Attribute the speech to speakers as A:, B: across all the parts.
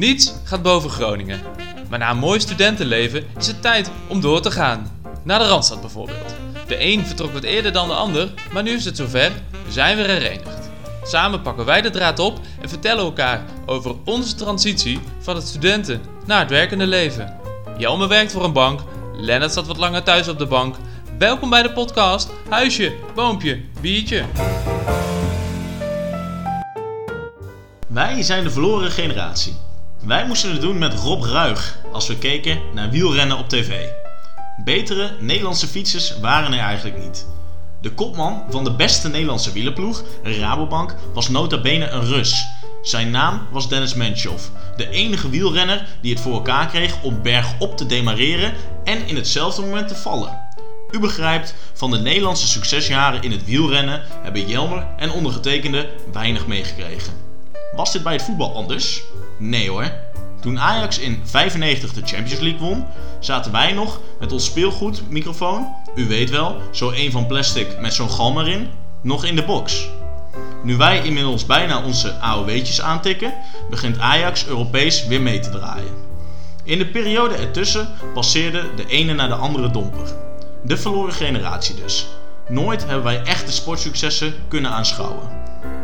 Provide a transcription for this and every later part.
A: Niets gaat boven Groningen. Maar na een mooi studentenleven is het tijd om door te gaan. Naar de Randstad bijvoorbeeld. De een vertrok wat eerder dan de ander, maar nu is het zover, we zijn weer herenigd. Samen pakken wij de draad op en vertellen elkaar over onze transitie van het studenten naar het werkende leven. Jelme werkt voor een bank, Lennart zat wat langer thuis op de bank. Welkom bij de podcast Huisje, Boompje, Biertje.
B: Wij zijn de verloren generatie. Wij moesten het doen met Rob Ruig als we keken naar wielrennen op tv. Betere Nederlandse fietsers waren er eigenlijk niet. De kopman van de beste Nederlandse wielerploeg, Rabobank, was nota bene een Rus. Zijn naam was Dennis Menchoff, de enige wielrenner die het voor elkaar kreeg om bergop te demareren en in hetzelfde moment te vallen. U begrijpt, van de Nederlandse succesjaren in het wielrennen hebben Jelmer en ondergetekende weinig meegekregen. Was dit bij het voetbal anders? Nee hoor. Toen Ajax in 95 de Champions League won, zaten wij nog met ons speelgoedmicrofoon, u weet wel, zo een van plastic met zo'n galm erin, nog in de box. Nu wij inmiddels bijna onze AOW'tjes aantikken, begint Ajax Europees weer mee te draaien. In de periode ertussen passeerde de ene naar de andere domper. De verloren generatie dus. Nooit hebben wij echte sportsuccessen kunnen aanschouwen.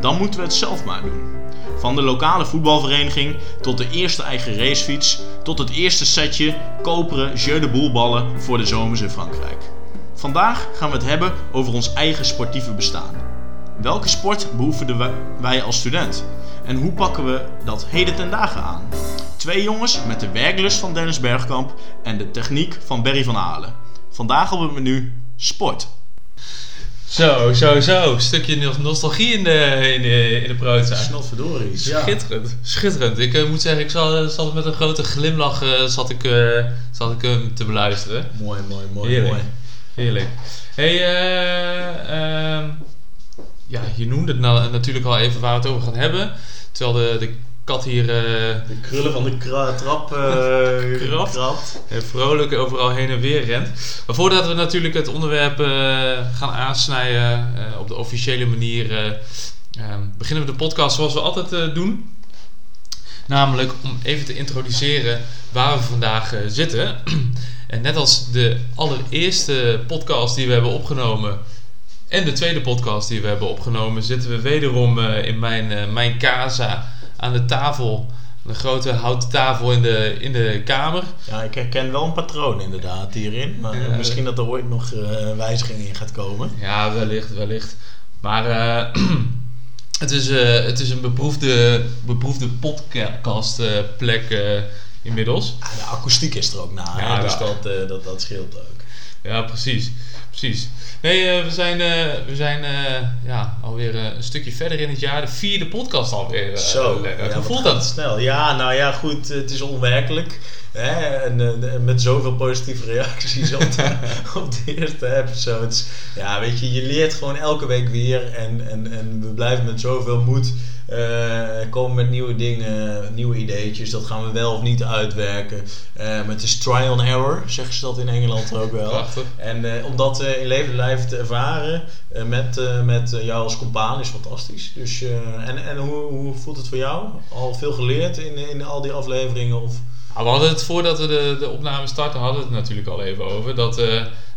B: Dan moeten we het zelf maar doen. Van de lokale voetbalvereniging tot de eerste eigen racefiets, tot het eerste setje koperen Jeu de Boelballen voor de zomers in Frankrijk. Vandaag gaan we het hebben over ons eigen sportieve bestaan. Welke sport beoefenden wij als student? En hoe pakken we dat heden ten dagen aan? Twee jongens met de werklust van Dennis Bergkamp en de techniek van Berry van Halen. Vandaag op het menu sport.
A: Zo, zo, zo. Stukje nostalgie in de, in de, in de.
B: Snotverdorie.
A: Schitterend, schitterend. Ik uh, moet zeggen, ik zat, zat met een grote glimlach uh, zat ik, uh, zat ik hem te beluisteren.
B: Mooi, mooi, mooi.
A: Heerlijk.
B: mooi.
A: Heerlijk. hey, ehm, ja, je noemde het natuurlijk al even waar we het over gaan hebben. Terwijl de, de kat hier
B: De krullen van de kra- trap eh,
A: Krabt. eh, vrolijk overal heen en weer rent. Maar voordat we natuurlijk het onderwerp eh, gaan aansnijden eh, op de officiële manier, eh, eh, beginnen we de podcast zoals we altijd eh, doen. Namelijk om even te introduceren waar we vandaag eh, zitten. en net als de allereerste podcast die we hebben opgenomen en de tweede podcast die we hebben opgenomen, zitten we wederom eh, in mijn, eh, mijn casa aan de tafel. Een grote houten tafel in de, in de kamer.
B: Ja, ik herken wel een patroon inderdaad hierin. Maar
A: Ja.
B: misschien dat er ooit nog eh, wijziging in gaat komen.
A: Ja, wellicht, wellicht. Maar eh, het, is, eh, het is een beproefde, beproefde podcastplek inmiddels.
B: Ah, de akoestiek is er ook na?
A: Ja,
B: dus
A: ja.
B: dat, dat, dat scheelt ook.
A: Ja, precies. precies. Nee, eh, we zijn, eh, we zijn eh, ja, alweer een stukje verder in het jaar. De vierde podcast alweer.
B: Zo, ja,
A: Hoe voelt dat?
B: Snel. Ja, nou ja, goed, het is onwerkelijk. Hè? En met zoveel positieve reacties op de, op de eerste episodes. Ja, weet je, je leert gewoon elke week weer. En, en, en we blijven met zoveel moed eh, komen met nieuwe dingen, nieuwe ideetjes. Dat gaan we wel of niet uitwerken. Eh, maar het is trial and error, zeggen ze dat in Engeland ook wel.
A: Prachtig.
B: En eh, om dat in leven lijf te ervaren met, met jou als compaan is fantastisch. Dus, en en hoe, hoe voelt het voor jou? Al veel geleerd in, in al die afleveringen? Of...
A: Nou, we hadden het voordat we de, de opname starten, hadden we het natuurlijk al even over. Dat,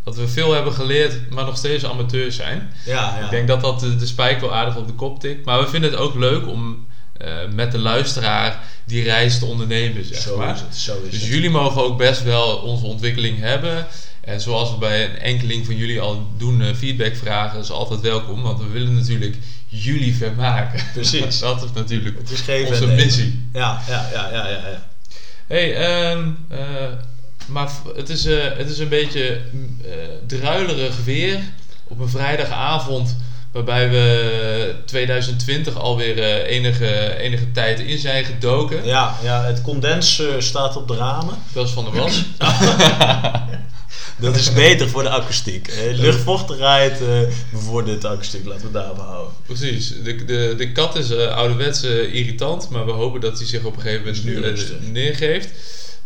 A: dat we veel hebben geleerd, maar nog steeds amateurs zijn.
B: Ja, ja.
A: Ik denk dat dat de, de spijk wel aardig op de kop tikt. Maar we vinden het ook leuk om eh, met de luisteraar die reis te ondernemen, zeg
B: zo
A: maar.
B: is het. Zo is
A: Dus
B: het.
A: jullie mogen ook best wel onze ontwikkeling hebben. En zoals we bij een enkeling van jullie al doen, eh, feedback vragen is altijd welkom. Want we willen natuurlijk jullie vermaken.
B: Precies.
A: dat is natuurlijk
B: Het is geven
A: onze missie.
B: Ja, ja, ja, ja, ja. ja.
A: Hey, eh, maar het is, eh, het is een beetje mm, eh, druilerig weer op een vrijdagavond. Waarbij we 2020 alweer eh, enige, enige tijd in zijn gedoken.
B: Ja, ja, het condens eh, staat op de ramen.
A: Dat is van de was.
B: Dat is beter voor de akoestiek. Eh, luchtvochtigheid eh bevordert de akoestiek. Laten we daarop houden.
A: Precies. De, de, de kat is eh, ouderwets eh, irritant, maar we hopen dat hij zich op een gegeven moment
B: nu
A: eh, neergeeft.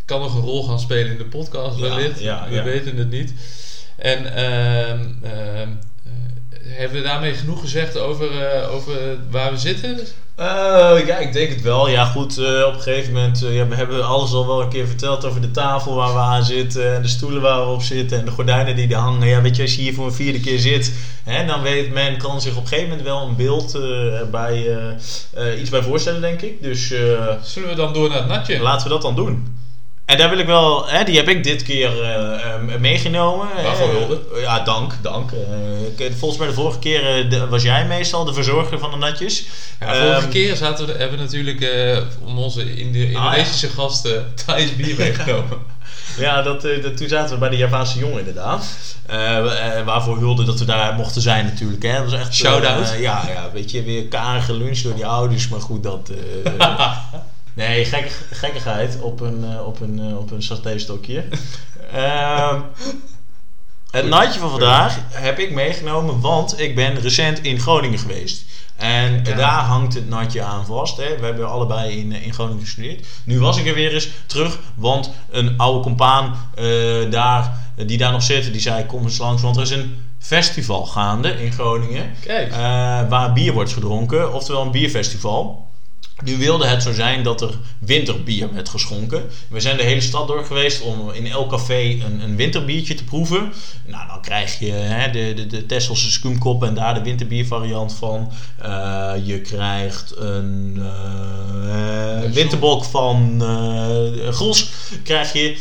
A: Kan nog een rol gaan spelen in de podcast wellicht.
B: ja,
A: we weten het niet. En ehm, ehm, eh, hebben we daarmee genoeg gezegd over, eh, over waar we zitten?
B: Eh, ja, ik denk het wel. Ja, goed, op een gegeven moment... eh, ja, we hebben alles al wel een keer verteld over de tafel waar we aan zitten... en de stoelen waar we op zitten en de gordijnen die er hangen. Ja, weet je, als je hier voor een vierde keer zit... Hè, dan weet men, kan zich op een gegeven moment wel een beeld bij, iets bij voorstellen, denk ik. Dus
A: Zullen we dan door naar het natje?
B: laten we dat dan doen. En daar wil ik wel, hè, die heb ik dit keer eh, eh, meegenomen.
A: Waarvoor
B: Eh,
A: hulde?
B: Ja, dank, dank. Eh, volgens mij de vorige keer de- was jij meestal de verzorger van de natjes.
A: Ja, vorige
B: Ehm,
A: keer zaten we, hebben we natuurlijk om onze Indi- Indonesische gasten Thais bier meegenomen.
B: Ja, dat, dat, toen zaten we bij de Javaanse jongen inderdaad. Waarvoor hulde dat we daar mochten zijn natuurlijk. Hè. Dat was echt,
A: Shout-out.
B: ja, ja, weet je, weer karige lunch door die ouders. Maar goed, dat... eh, nee, gekke, gekkigheid op een, eh, op een, eh, op een satéstokje. Ehm het natje van vandaag heb ik meegenomen, want ik ben recent in Groningen geweest. En
A: Ja.
B: daar hangt het natje aan vast. Hè. We hebben allebei in, in Groningen gestudeerd. Nu was ik er weer eens terug, want een oude compaan eh, daar, die daar nog zit, die zei: Kom eens langs, want er is een festival gaande in Groningen.
A: Kijk.
B: eh, waar bier wordt gedronken, oftewel een bierfestival. Nu wilde het zo zijn dat er winterbier werd geschonken. We zijn de hele stad door geweest om in elk café een, een winterbiertje te proeven. Nou, dan krijg je hè, de, de, de Tesselse skumkop en daar de winterbiervariant van. Eh, je krijgt een eh, winterbok van eh Gros. Krijg je.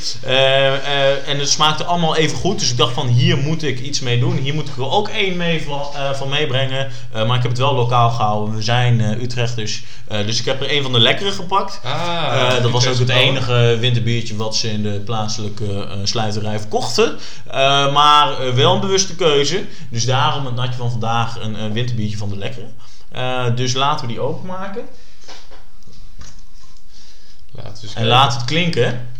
B: En het smaakte allemaal even goed. Dus ik dacht van hier moet ik iets mee doen. Hier moet ik er ook één mee van, van meebrengen. Maar ik heb het wel lokaal gehouden. We zijn Utrechters. Eh, dus ik heb er een van de lekkere gepakt.
A: Ah,
B: Eh, dat was ook het enige winterbiertje wat ze in de plaatselijke eh sluiterij verkochten. Eh, maar wel een bewuste keuze. Dus daarom het natje van vandaag een, een winterbiertje van de lekkere. Dus laten we die openmaken.
A: Eens
B: En laat het klinken.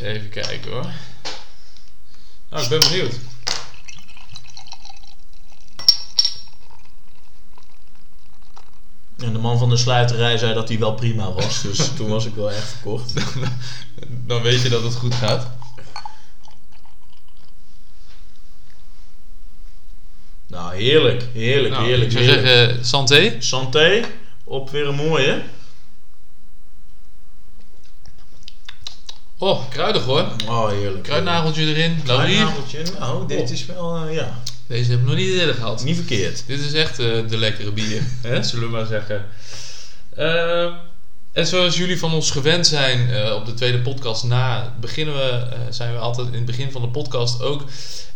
A: Even kijken hoor. Nou, ik ben benieuwd.
B: En de man van de sluiterij zei dat hij wel prima was. Dus toen was ik wel echt verkocht.
A: Dan weet je dat het goed gaat.
B: Nou, heerlijk. Heerlijk,
A: Nou,
B: heerlijk.
A: ik zou
B: heerlijk.
A: zeggen, santé.
B: Santé. Op weer een mooie.
A: Oh, kruidig hoor.
B: Oh, heerlijk.
A: Kruidnageltje erin. Laurier.
B: Kruidnageltje. Nou, dit is wel, eh, ja,
A: Deze heb ik nog niet eerder gehad.
B: niet verkeerd.
A: Dit is echt eh, de lekkere bier, hè? zullen we maar zeggen. Eh, en zoals jullie van ons gewend zijn eh, op de tweede podcast na, beginnen we, zijn we altijd in het begin van de podcast ook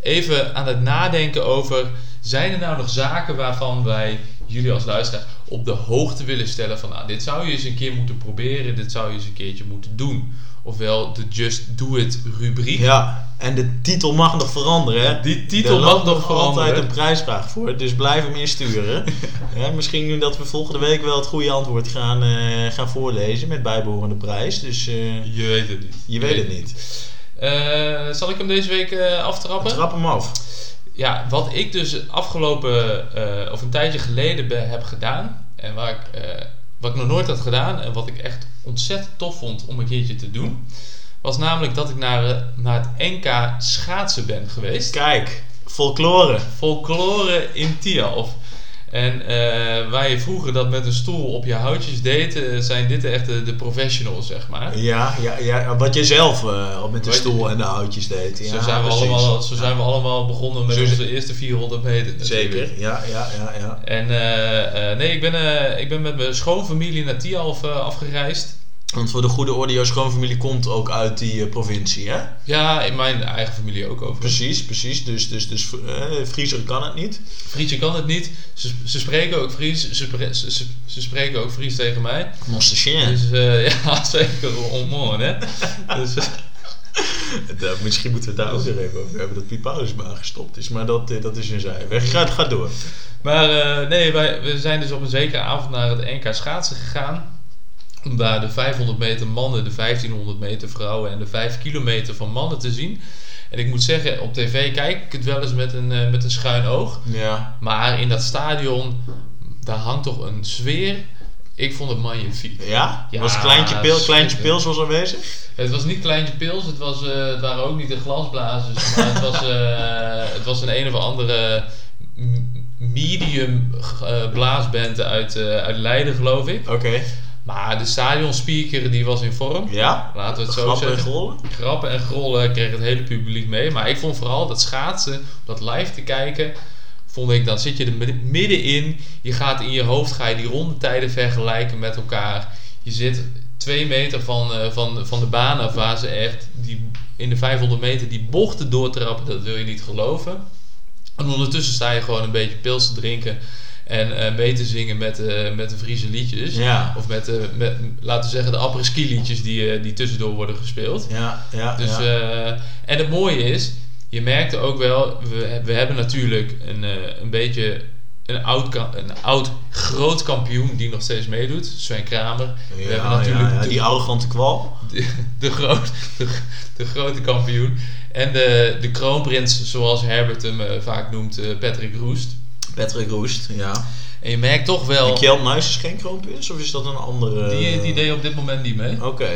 A: even aan het nadenken over: zijn er nou nog zaken waarvan wij jullie als luisteraar op de hoogte willen stellen van, nou, dit zou je eens een keer moeten proberen, dit zou je eens een keertje moeten doen. Ofwel de Just Do It rubriek.
B: Ja, en de titel mag nog veranderen, hè?
A: Die titel
B: Er
A: mag nog
B: altijd
A: veranderen.
B: een prijsvraag voor, dus blijf hem insturen. ja, misschien nu dat we volgende week wel het goede antwoord gaan, eh, gaan voorlezen met bijbehorende prijs. Dus eh,
A: Je weet het niet.
B: je weet het niet.
A: Eh, zal ik hem deze week aftrappen?
B: Trap hem af.
A: Ja, wat ik dus afgelopen, of een tijdje geleden heb gedaan, en waar ik, wat ik nog nooit had gedaan, en wat ik echt ontzettend tof vond om een keertje te doen, was namelijk dat ik naar, eh, naar het NK schaatsen ben geweest.
B: Kijk, folklore.
A: Folklore in Tialf. En eh, waar je vroeger dat met een stoel op je houtjes deed, eh, zijn dit echt de, de professionals, zeg maar.
B: Ja, ja, ja, wat je zelf eh, met de
A: je-
B: stoel en de houtjes deed. Ja,
A: zo zijn, we
B: precies.
A: allemaal, zo zijn we allemaal begonnen met
B: Zo
A: onze eerste 400 meter.
B: Zeker, ja, ja, ja, ja.
A: En nee, ik ben, ik ben met mijn schoonfamilie naar Tialf afgereisd.
B: Want voor de goede orde, jouw schoonfamilie komt ook uit die eh, provincie, hè?
A: Ja, in mijn eigen familie ook over.
B: Precies, precies. Dus, dus, dus eh Frieser kan het niet.
A: Friesje kan het niet. Ze, ze spreken ook Fries. Ze, ze, ze, spreken ook Fries tegen mij.
B: Monster chien.
A: Dus eh, ja, zeker onmooi, hè. dus,
B: misschien moeten we het daar ook nog even over hebben. Dat Piet Paulusma gestopt is. Maar dat, dat is een zijweg. Ga, ga door.
A: maar nee, wij, we zijn dus op een zekere avond naar het NK schaatsen gegaan. Om daar de 500 meter mannen, de 1500 meter vrouwen en de 5 kilometer van mannen te zien. En ik moet zeggen, op tv kijk ik het wel eens met een, eh, met een schuin oog.
B: Ja.
A: Maar in dat stadion, daar hangt toch een sfeer. Ik vond het magnifiek.
B: Ja?
A: Ja,
B: was Kleintje, Pil, Kleintje. Pils was aanwezig?
A: Het was niet Kleintje Pils, het, was, eh, het waren ook niet de glasblazers, maar het was, eh, het was een een of andere medium blaasband uit, uit Leiden, geloof ik.
B: Oké.
A: Maar de stadionspeaker die was in vorm.
B: Ja?
A: Laten we het zo
B: Grappen en
A: zeggen.
B: grollen?
A: Grappen en grollen kreeg het hele publiek mee. Maar ik vond vooral dat schaatsen, om dat live te kijken, vond ik, dan zit je er midden- middenin. Je gaat in je hoofd, ga je die rondetijden vergelijken met elkaar. Je zit twee meter van, eh, van, van de baan af waar ze echt die, in de 500 meter die bochten doortrappen. Dat wil je niet geloven. En ondertussen sta je gewoon een beetje pils te drinken en eh, mee te zingen met, eh, met de Friese liedjes.
B: Ja.
A: Of met, de met, laten we zeggen, de apres-ski liedjes die, eh, die tussendoor worden gespeeld.
B: Ja, ja,
A: Dus,
B: ja.
A: eh, en het mooie is, je merkte ook wel, we, we hebben natuurlijk een, eh, een beetje een oud, een oud groot kampioen die nog steeds meedoet, Sven Kramer. we
B: Ja,
A: hebben natuurlijk
B: ja, ja,
A: de,
B: die arrogante kwal.
A: de, de, groot, de, de grote kampioen. En de, de kroonprins, zoals Herbert hem eh, vaak noemt, eh, Patrick Roest.
B: Patrick Roest, ja.
A: En je merkt toch wel,
B: En Kjeld Nuis is geen kroonprins? Of is dat een andere...
A: die, die deed op dit moment niet mee.
B: Oké.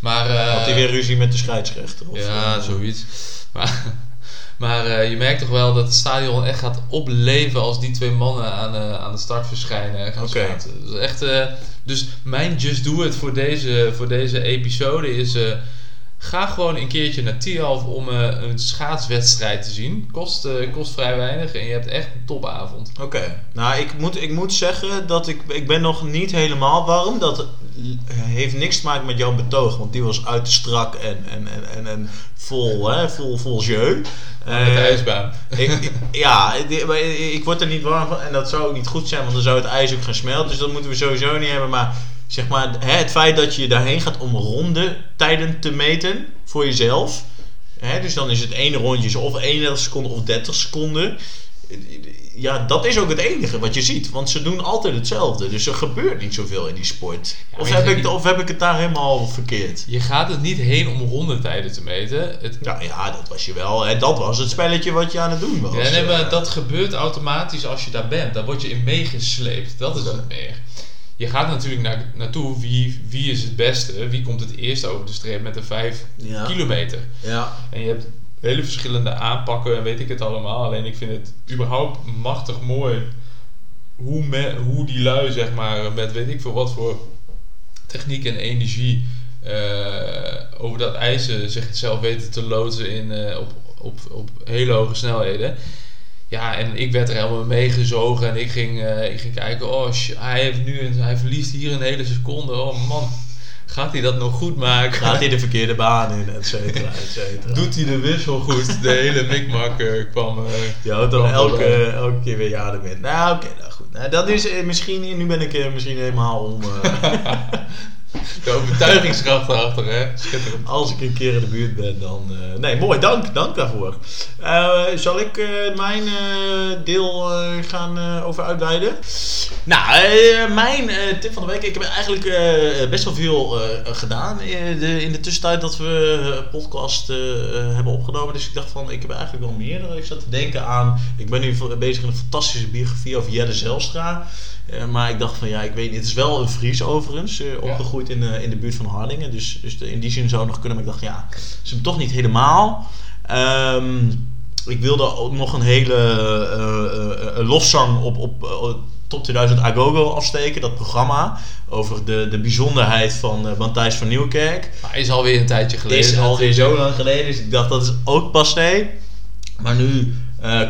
A: Maar, eh,
B: Had hij weer ruzie met de scheidsrechter? Of,
A: Ja,
B: eh,
A: zoiets. Maar, maar eh, je merkt toch wel dat het stadion echt gaat opleven als die twee mannen aan, eh, aan de start verschijnen
B: Oké.
A: is echt, eh, dus mijn just do it voor deze, voor deze episode is... ga gewoon een keertje naar Tialf om eh, een schaatswedstrijd te zien. Kost, eh, kost vrij weinig en je hebt echt een topavond.
B: Oké. Nou, ik moet, ik moet zeggen dat ik, ik ben nog niet helemaal warm. Dat heeft niks te maken met jouw betoog, want die was uit te strak en, en, en, en, en vol, hè, vol, vol jeu.
A: Met de
B: Eh,
A: ijsbaan.
B: ik, ik- ja, maar ik word er niet warm van en dat zou ook niet goed zijn, want dan zou het ijs ook gaan smelten. Dus dat moeten we sowieso niet hebben. Maar zeg maar, hè, het feit dat je daarheen gaat om ronde tijden te meten voor jezelf. Hè, dus dan is het ene rondje of 31 seconden of 30 seconden. Ja, dat is ook het enige wat je ziet. Want ze doen altijd hetzelfde. Dus er gebeurt niet zoveel in die sport.
A: Ja,
B: of, heb ik, of heb ik het daar helemaal verkeerd?
A: Je gaat het niet heen om rondetijden te meten. Het,
B: Ja, ja, dat was je wel. Hè, dat was het spelletje wat je aan het doen was.
A: Ja, nee, maar
B: Eh,
A: dat gebeurt automatisch als je daar bent. Daar word je in meegesleept. Dat is het meer. Je gaat natuurlijk naar, naartoe wie, wie is het beste, wie komt het eerst over de streep met de 5
B: Ja.
A: kilometer.
B: Ja.
A: En je hebt hele verschillende aanpakken en weet ik het allemaal. Alleen ik vind het überhaupt machtig mooi hoe, me, hoe die lui, zeg maar, met weet ik veel wat voor techniek en energie eh, over dat ijzer zichzelf weten te loodsen in, eh, op, op, op hele hoge snelheden. Ja, en ik werd er helemaal meegezogen en ik ging, eh, ik ging kijken, oh, hij, heeft nu een, hij verliest hier een hele seconde. Oh man, gaat hij dat nog goed maken?
B: Gaat hij de verkeerde baan in, et cetera, et cetera.
A: Doet hij de wissel goed? De hele mikmak kwam. eh,
B: Je houdt dan elke, keer weer ja erin. Nou, oké, nou goed. Nou, dat is eh, misschien, nu ben ik misschien helemaal om.
A: de overtuigingskracht erachter, hè? Schitterend.
B: als ik een keer in de buurt ben, dan. eh, nee, mooi, dank, dank daarvoor. Eh, zal ik eh, mijn deel gaan over uitweiden? Nou, mijn tip van de week. Ik heb eigenlijk best wel veel gedaan in de, in de tussentijd dat we podcast hebben opgenomen. Dus ik dacht van, ik heb eigenlijk wel meer. Ik zat te denken aan, ik ben nu bezig in een fantastische biografie over Jelle Zelstra. Eh, maar ik dacht van, ja, ik weet niet. Het is wel een Fries overigens, eh, opgegroeid in, eh, in de buurt van Hardingen. Dus, dus in die zin zou het nog kunnen. Maar ik dacht, ja, is hem toch niet helemaal. Ehm, ik wilde ook nog een hele lofzang op, op Top 2000 Agogo afsteken, dat programma. Over de, de bijzonderheid van uh, Matthijs van Nieuwkerk.
A: Maar is alweer een tijdje geleden.
B: Is alweer zo lang geleden, dus ik dacht dat is ook passé. Maar nu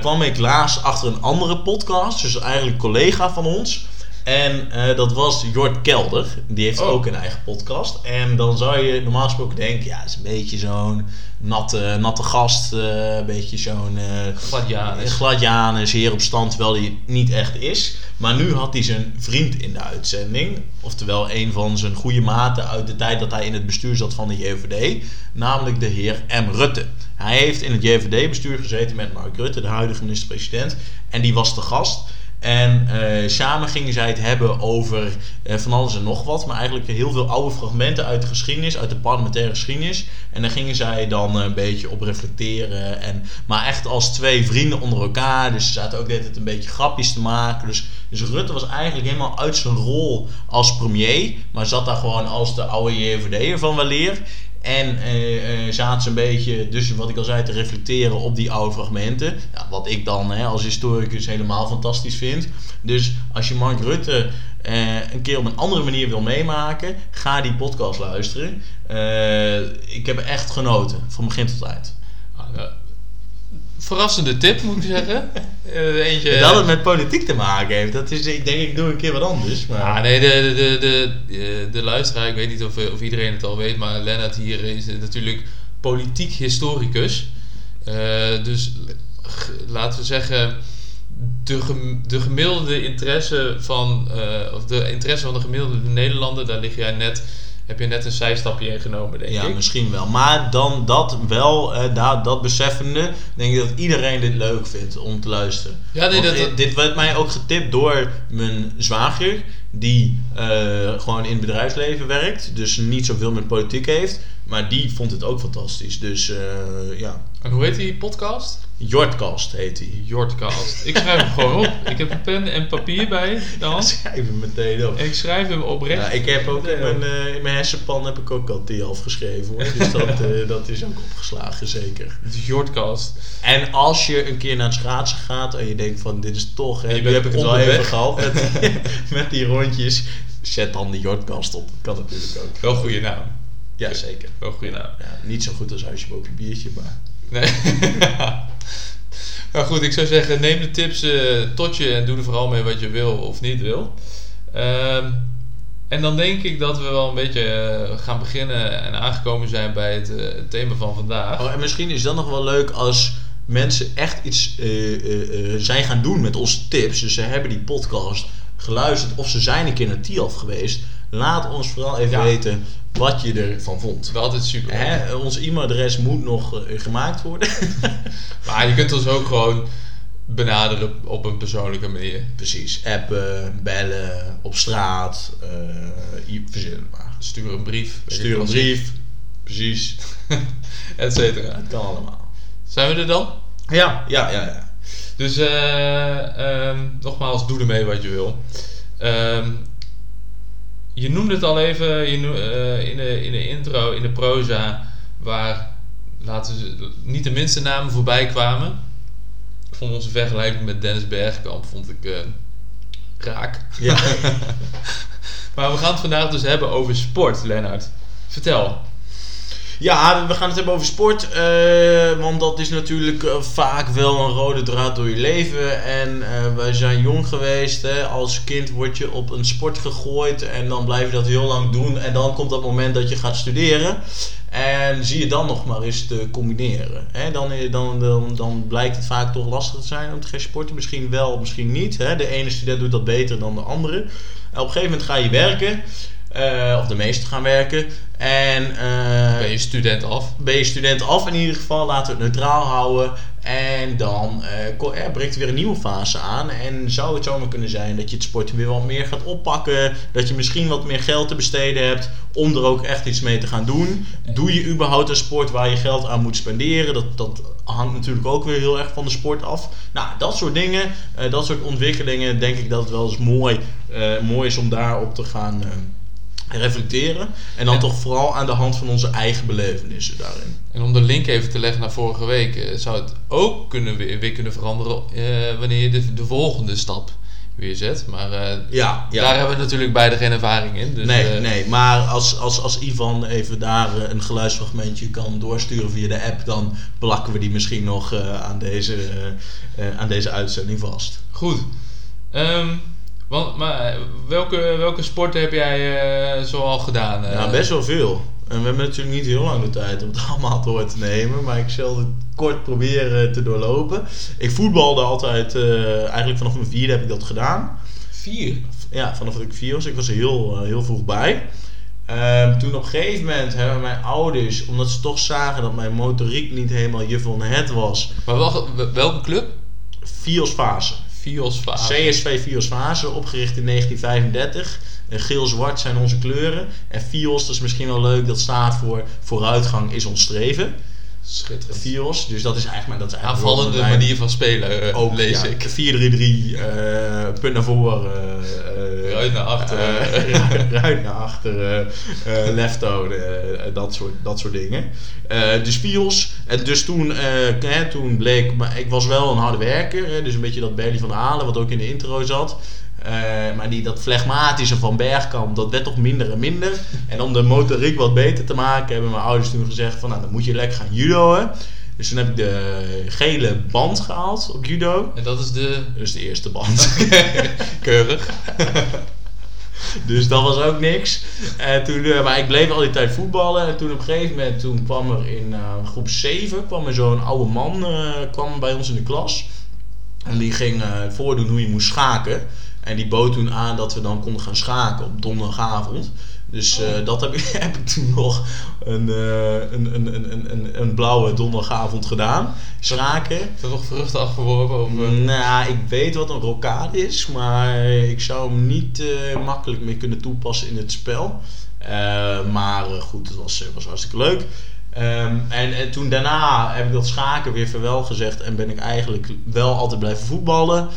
B: kwam ik laatst achter een andere podcast, dus eigenlijk een collega van ons. En eh, dat was Jort Kelder. Die heeft
A: Oh.
B: ook een eigen podcast. En dan zou je normaal gesproken denken, ja, het is een beetje zo'n natte, natte gast. eh, een beetje zo'n eh
A: Gladianus.
B: Gladianus, heer op stand, terwijl hij niet echt is. Maar nu had hij zijn vriend in de uitzending. Oftewel een van zijn goede maten uit de tijd dat hij in het bestuur zat van de JVD. Namelijk de heer M. Rutte. Hij heeft in het JVD-bestuur gezeten met Mark Rutte, de huidige minister-president. En die was de gast. En eh, samen gingen zij het hebben over eh, van alles en nog wat. Maar eigenlijk heel veel oude fragmenten uit de geschiedenis, uit de parlementaire geschiedenis. En daar gingen zij dan een beetje op reflecteren. En, maar echt als twee vrienden onder elkaar. Dus ze zaten ook net een beetje grapjes te maken. Dus, dus Rutte was eigenlijk helemaal uit zijn rol als premier. Maar zat daar gewoon als de oude JVD'er van weleer. En eh, eh, zaten ze een beetje, dus wat ik al zei, te reflecteren op die oude fragmenten. Ja, wat ik dan hè, als historicus helemaal fantastisch vind. Dus als je Mark Rutte eh, een keer op een andere manier wil meemaken, ga die podcast luisteren. Eh, ik heb echt genoten, van begin tot eind.
A: Nou, verrassende tip, moet ik zeggen. Eh, eentje...
B: Dat het met politiek te maken heeft, dat is, ik denk ik doe een keer wat anders. Maar...
A: Ah, nee, de, de, de, de, de luisteraar, ik weet niet of, of iedereen het al weet, maar Lennart hier is natuurlijk politiek historicus. Uh, dus laten we zeggen, de, gem- de gemiddelde interesse van, uh, of de interesse van de gemiddelde Nederlander, daar lig jij net, heb je net een zijstapje in genomen, denk
B: ja,
A: ik.
B: misschien wel. Maar dan dat wel, eh, dat, dat beseffende, denk ik dat iedereen dit leuk vindt om te luisteren.
A: Ja, nee, dat-
B: dit- dit werd mij ook getipt door mijn zwager, die eh, gewoon in het bedrijfsleven werkt, dus niet zoveel met politiek heeft. Maar die vond het ook fantastisch. Dus eh, ja,
A: En hoe heet die podcast?
B: Jordcast heet hij.
A: Jordcast. Ik schrijf hem gewoon op. Ik heb een pen en papier bij de hand.
B: Schrijf hem meteen op.
A: Ik schrijf hem oprecht.
B: Ja, ik heb ook in mijn, eh, in mijn hersenpan heb ik ook al die afgeschreven hoor. Dus dat, eh, dat is ook opgeslagen, zeker.
A: Het is Jordcast.
B: En als je een keer naar het schaatsen gaat en je denkt van dit is toch, hè, nu heb ik het wel even gehad met, met die rondjes. Zet dan die jordkast op. Dat kan natuurlijk ook.
A: Wel goede naam.
B: Ja, zeker.
A: Wel goede naam.
B: Ja, niet zo goed als huisje boven je biertje, maar...
A: Nee. maar goed, ik zou zeggen, neem de tips eh, tot je en doe er vooral mee wat je wil of niet wil. Ehm, en dan denk ik dat we wel een beetje eh, gaan beginnen en aangekomen zijn bij het, eh, het thema van vandaag.
B: Oh, en misschien is dat nog wel leuk als mensen echt iets zijn gaan doen met onze tips. Dus ze hebben die podcast geluisterd of ze zijn een keer naar TIAF geweest. Laat ons vooral even
A: Ja.
B: weten wat je ervan vond.
A: Wel altijd super.
B: Hè, ons e-mailadres moet nog eh, gemaakt worden.
A: Maar je kunt ons ook gewoon benaderen op een persoonlijke manier.
B: Precies. Appen, bellen, op straat. eh, i- verzin het maar.
A: Stuur een brief.
B: Stuur een brief. Precies.
A: Et cetera.
B: Het kan allemaal.
A: Zijn we er dan?
B: Ja, ja, ja. ja.
A: Dus eh, ehm, nogmaals, doe ermee wat je wil. Ehm, je noemde het al even je eh, in, de, in de intro, in de proza, waar laten we niet de minste namen voorbij kwamen. Ik vond onze vergelijking met Dennis Bergkamp vond ik eh, raak.
B: ja.
A: Maar we gaan het vandaag dus hebben over sport, Lennart. Vertel.
B: Ja, we gaan het hebben over sport. eh, want dat is natuurlijk eh, vaak wel een rode draad door je leven. En eh, wij zijn jong geweest. Hè. Als kind word je op een sport gegooid. En dan blijf je dat heel lang doen. En dan komt dat moment dat je gaat studeren. En zie je dan nog maar eens te combineren. Hè. Dan, dan, dan, dan blijkt het vaak toch lastig te zijn om te gaan sporten. Misschien wel, misschien niet. Hè. De ene student doet dat beter dan de andere. En op een gegeven moment ga je werken. Eh, of de meesten gaan werken. En eh,
A: Ben je student af?
B: ben je student af in ieder geval. Laten we het neutraal houden. En dan er breekt er weer een nieuwe fase aan. En zou het zomaar kunnen zijn dat je het sporten weer wat meer gaat oppakken. Dat je misschien wat meer geld te besteden hebt. Om er ook echt iets mee te gaan doen. Doe je überhaupt een sport waar je geld aan moet spenderen? Dat, dat hangt natuurlijk ook weer heel erg van de sport af. Nou, dat soort dingen. dat soort ontwikkelingen. Denk ik dat het wel eens mooi, mooi is om daarop te gaan... reflecteren. En dan toch vooral aan de hand van onze eigen belevenissen daarin.
A: En om de link even te leggen naar vorige week, eh, zou het ook kunnen weer, kunnen veranderen eh, wanneer je de, de volgende stap weer zet. Maar eh,
B: Ja, ja.
A: daar hebben we natuurlijk beide geen ervaring in. Dus,
B: nee, nee, maar als, als, als Ivan even daar een geluidsfragmentje kan doorsturen via de app, dan plakken we die misschien nog aan, deze, aan deze uitzending vast.
A: Goed. Ehm, want, maar welke, welke sporten heb jij eh zoal gedaan? eh?
B: Nou, best wel veel. En we hebben natuurlijk niet heel lang de tijd om het allemaal door te nemen, maar ik zal het kort proberen te doorlopen. Ik voetbalde altijd, eh, eigenlijk vanaf mijn vierde heb ik dat gedaan.
A: Vier.
B: Ja, vanaf dat ik vier was. Ik was er heel, eh, heel vroeg bij. Ehm, toen op een gegeven moment hebben mijn ouders, omdat ze toch zagen dat mijn motoriek niet helemaal je van het was,
A: Maar wel, welke club?
B: Fios fase.
A: Fios Fase.
B: CSV Fios Fase, opgericht in 1935. En Geel-zwart zijn onze kleuren. En Fios, dat is misschien wel leuk, dat staat voor vooruitgang is ons streven.
A: Schitterend.
B: Fios, dus dat is eigenlijk, maar dat is eigenlijk
A: Aanvallende
B: mijn-
A: manier van spelen, eh,
B: ook,
A: lees
B: ja,
A: ik.
B: 4-3-3, eh, punt naar voren. eh,
A: Ruit naar achter.
B: eh, ruit naar achter, lefto, eh, dat, soort, dat soort dingen. Eh, dus Fios. En dus toen, eh, hè, toen bleek, maar ik was wel een harde werker. Hè, dus een beetje dat Berlie van Halen, wat ook in de intro zat. Eh, maar die, dat flegmatische van Bergkamp, dat werd toch minder en minder. En om de motoriek wat beter te maken, hebben mijn ouders toen gezegd van, nou, dan moet je lekker gaan judoën. Dus toen heb ik de gele band gehaald op judo.
A: En dat is de
B: Dus de eerste band.
A: keurig.
B: dus dat was ook niks. En toen, eh, maar ik bleef al die tijd voetballen. En toen op een gegeven moment toen kwam er in eh, groep 7 kwam er zo'n oude man kwam bij ons in de klas. En die ging voordoen hoe je moest schaken. En die bood toen aan dat we dan konden gaan schaken op donderdagavond. Dus eh, dat heb ik, heb ik toen nog een, eh, een, een, een, een, blauwe donderdagavond gedaan. Schaken.
A: Is er nog vruchten afgeworpen? Of, eh,
B: Nou, ik weet wat een rocade is, maar ik zou hem niet makkelijk meer kunnen toepassen in het spel. Maar goed, het was, was hartstikke leuk. Ehm, en, en toen daarna heb ik dat schaken weer verwel gezegd en ben ik eigenlijk wel altijd blijven voetballen.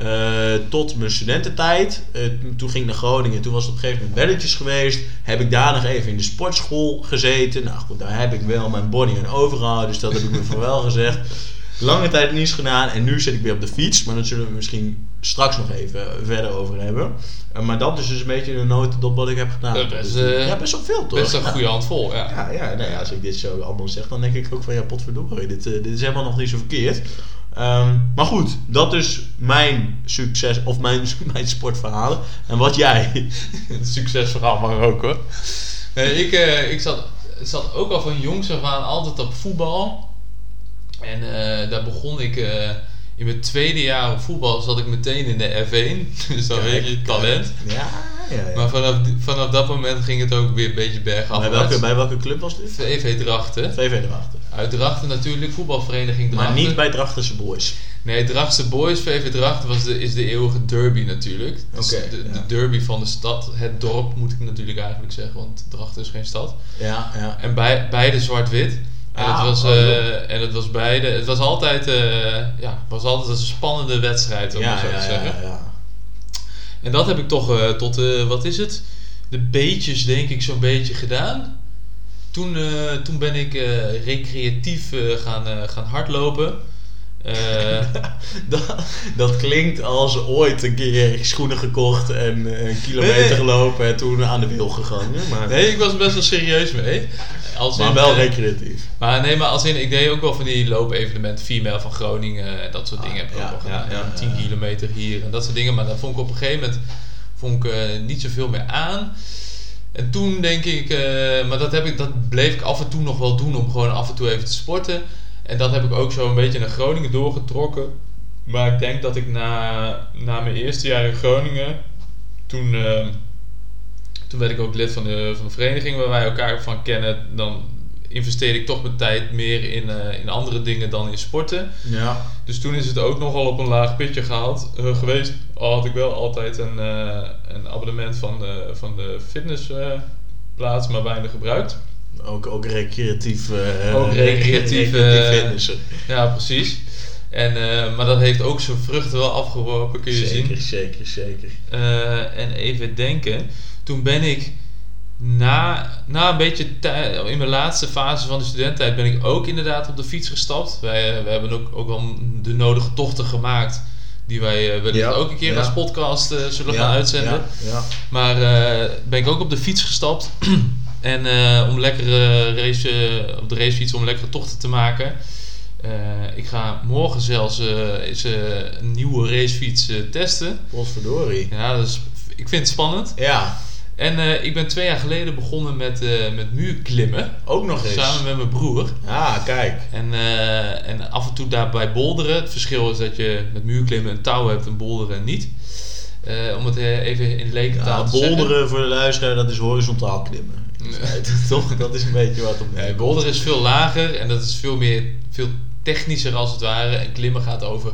B: Eh, tot mijn studententijd. Eh, toen ging ik naar Groningen. Toen was het op een gegeven moment belletjes geweest. Heb ik daar nog even in de sportschool gezeten. Nou goed, daar heb ik wel mijn body aan overgehouden. Dus dat heb ik me van wel gezegd. Lange tijd niets gedaan. En nu zit ik weer op de fiets. Maar daar zullen we misschien straks nog even verder over hebben. Eh, maar dat is dus een beetje de notendop wat ik heb gedaan.
A: Dat best,
B: Dus, ja, best wel veel toch?
A: best een goede hand vol, ja.
B: Ja, ja, nou ja, als ik dit zo allemaal zeg, dan denk ik ook van ja, potverdorie, dit, dit is helemaal nog niet zo verkeerd. Ehm, maar goed, dat is mijn succes of mijn, mijn sportverhalen. En wat jij?
A: Een succesverhaal mag ook hoor. Nee, ik, eh, ik zat, zat ook al van jongs af aan altijd op voetbal. En eh, daar begon ik eh, in mijn tweede jaar op voetbal zat ik meteen in de F1. Dus dan weet je talent.
B: Ja, ja, ja.
A: Maar vanaf, vanaf dat moment ging het ook weer een beetje bergaf.
B: bij, welke, bij welke club was dit?
A: VV Drachten.
B: VV erachter.
A: Uit Drachten natuurlijk, voetbalvereniging
B: Maar
A: Drachten.
B: niet bij Drachtense Boys.
A: Nee, Drachtse Boys, VV Drachten was de, is de eeuwige derby natuurlijk. Dus
B: Oké,
A: de,
B: ja.
A: de derby van de stad. Het dorp moet ik natuurlijk eigenlijk zeggen, want Drachten is geen stad.
B: Ja, ja.
A: En bij, beide zwart-wit. En,
B: Ah,
A: het was,
B: oh,
A: eh, en het was beide. Het was altijd, eh, ja, was altijd een spannende wedstrijd, om
B: Ja,
A: maar zo
B: ja,
A: te
B: ja,
A: zeggen.
B: ja.
A: En dat heb ik toch eh, tot, wat is het? De beetjes, denk ik, zo'n beetje gedaan. Toen, eh, toen ben ik eh, recreatief eh, gaan, gaan hardlopen.
B: Dat, dat klinkt als ooit een keer schoenen gekocht en een kilometer
A: Nee.
B: gelopen en toen aan de wiel gegaan. Maar,
A: nee, ik was best wel serieus mee. Als
B: maar
A: in,
B: wel recreatief.
A: Maar nee, maar als in, ik deed ook wel van die loopevenementen, 4 mijl van Groningen en dat soort
B: Ah,
A: dingen heb ik
B: ja,
A: ook wel
B: ja,
A: gedaan.
B: ja,
A: En 10
B: ja.
A: kilometer hier en dat soort dingen. Maar dat vond ik op een gegeven moment vond ik, niet zoveel meer aan. En toen denk ik, eh, maar dat, heb ik, dat bleef ik af en toe nog wel doen om gewoon af en toe even te sporten. En dat heb ik ook zo een beetje naar Groningen doorgetrokken. Maar ik denk dat ik na, na mijn eerste jaar in Groningen, toen, eh, toen werd ik ook lid van de, van de vereniging waar wij elkaar van kennen. Dan investeerde ik toch mijn tijd meer in, eh, in andere dingen dan in sporten.
B: Ja.
A: Dus toen is het ook nogal op een laag pitje gehaald eh, geweest. Al had ik wel altijd een, eh, een abonnement van de, van de fitnessplaats, maar weinig gebruikt.
B: Ook, ook recreatief.
A: Ook recreatief. Ja, precies. En, maar dat heeft ook zijn vruchten wel afgeworpen, kun je zien.
B: Zeker, zeker, zeker.
A: En even denken. Toen ben ik na, na een beetje tij- in mijn laatste fase van de studententijd ben ik ook inderdaad op de fiets gestapt. Wij, eh, wij hebben ook, ook wel de nodige tochten gemaakt. Die wij eh, wellicht
B: Ja,
A: ook een keer
B: ja.
A: als podcast eh, zullen
B: Ja,
A: gaan uitzenden.
B: Ja, ja.
A: Maar ben ik ook op de fiets gestapt. en om lekkere race, op de racefiets om lekkere tochten te maken. Ik ga morgen zelfs eens, een nieuwe racefiets testen.
B: Potverdorie.
A: Ja, dus ik vind het spannend.
B: Ja,
A: En eh, ik ben twee jaar geleden begonnen met, eh met muurklimmen.
B: ook nog eens.
A: Samen met mijn broer.
B: Ah, kijk.
A: En, eh, en af en toe daarbij bolderen. Het verschil is dat je met muurklimmen een touw hebt en bolderen niet. Om het even in lekentaal
B: Ja,
A: te zeggen.
B: bolderen voor de luisteraar, dat is horizontaal klimmen.
A: Nee.
B: Toch? Dat is een beetje wat op
A: Nee, boulder is veel lager en dat is veel meer, veel technischer als het ware. En klimmen gaat over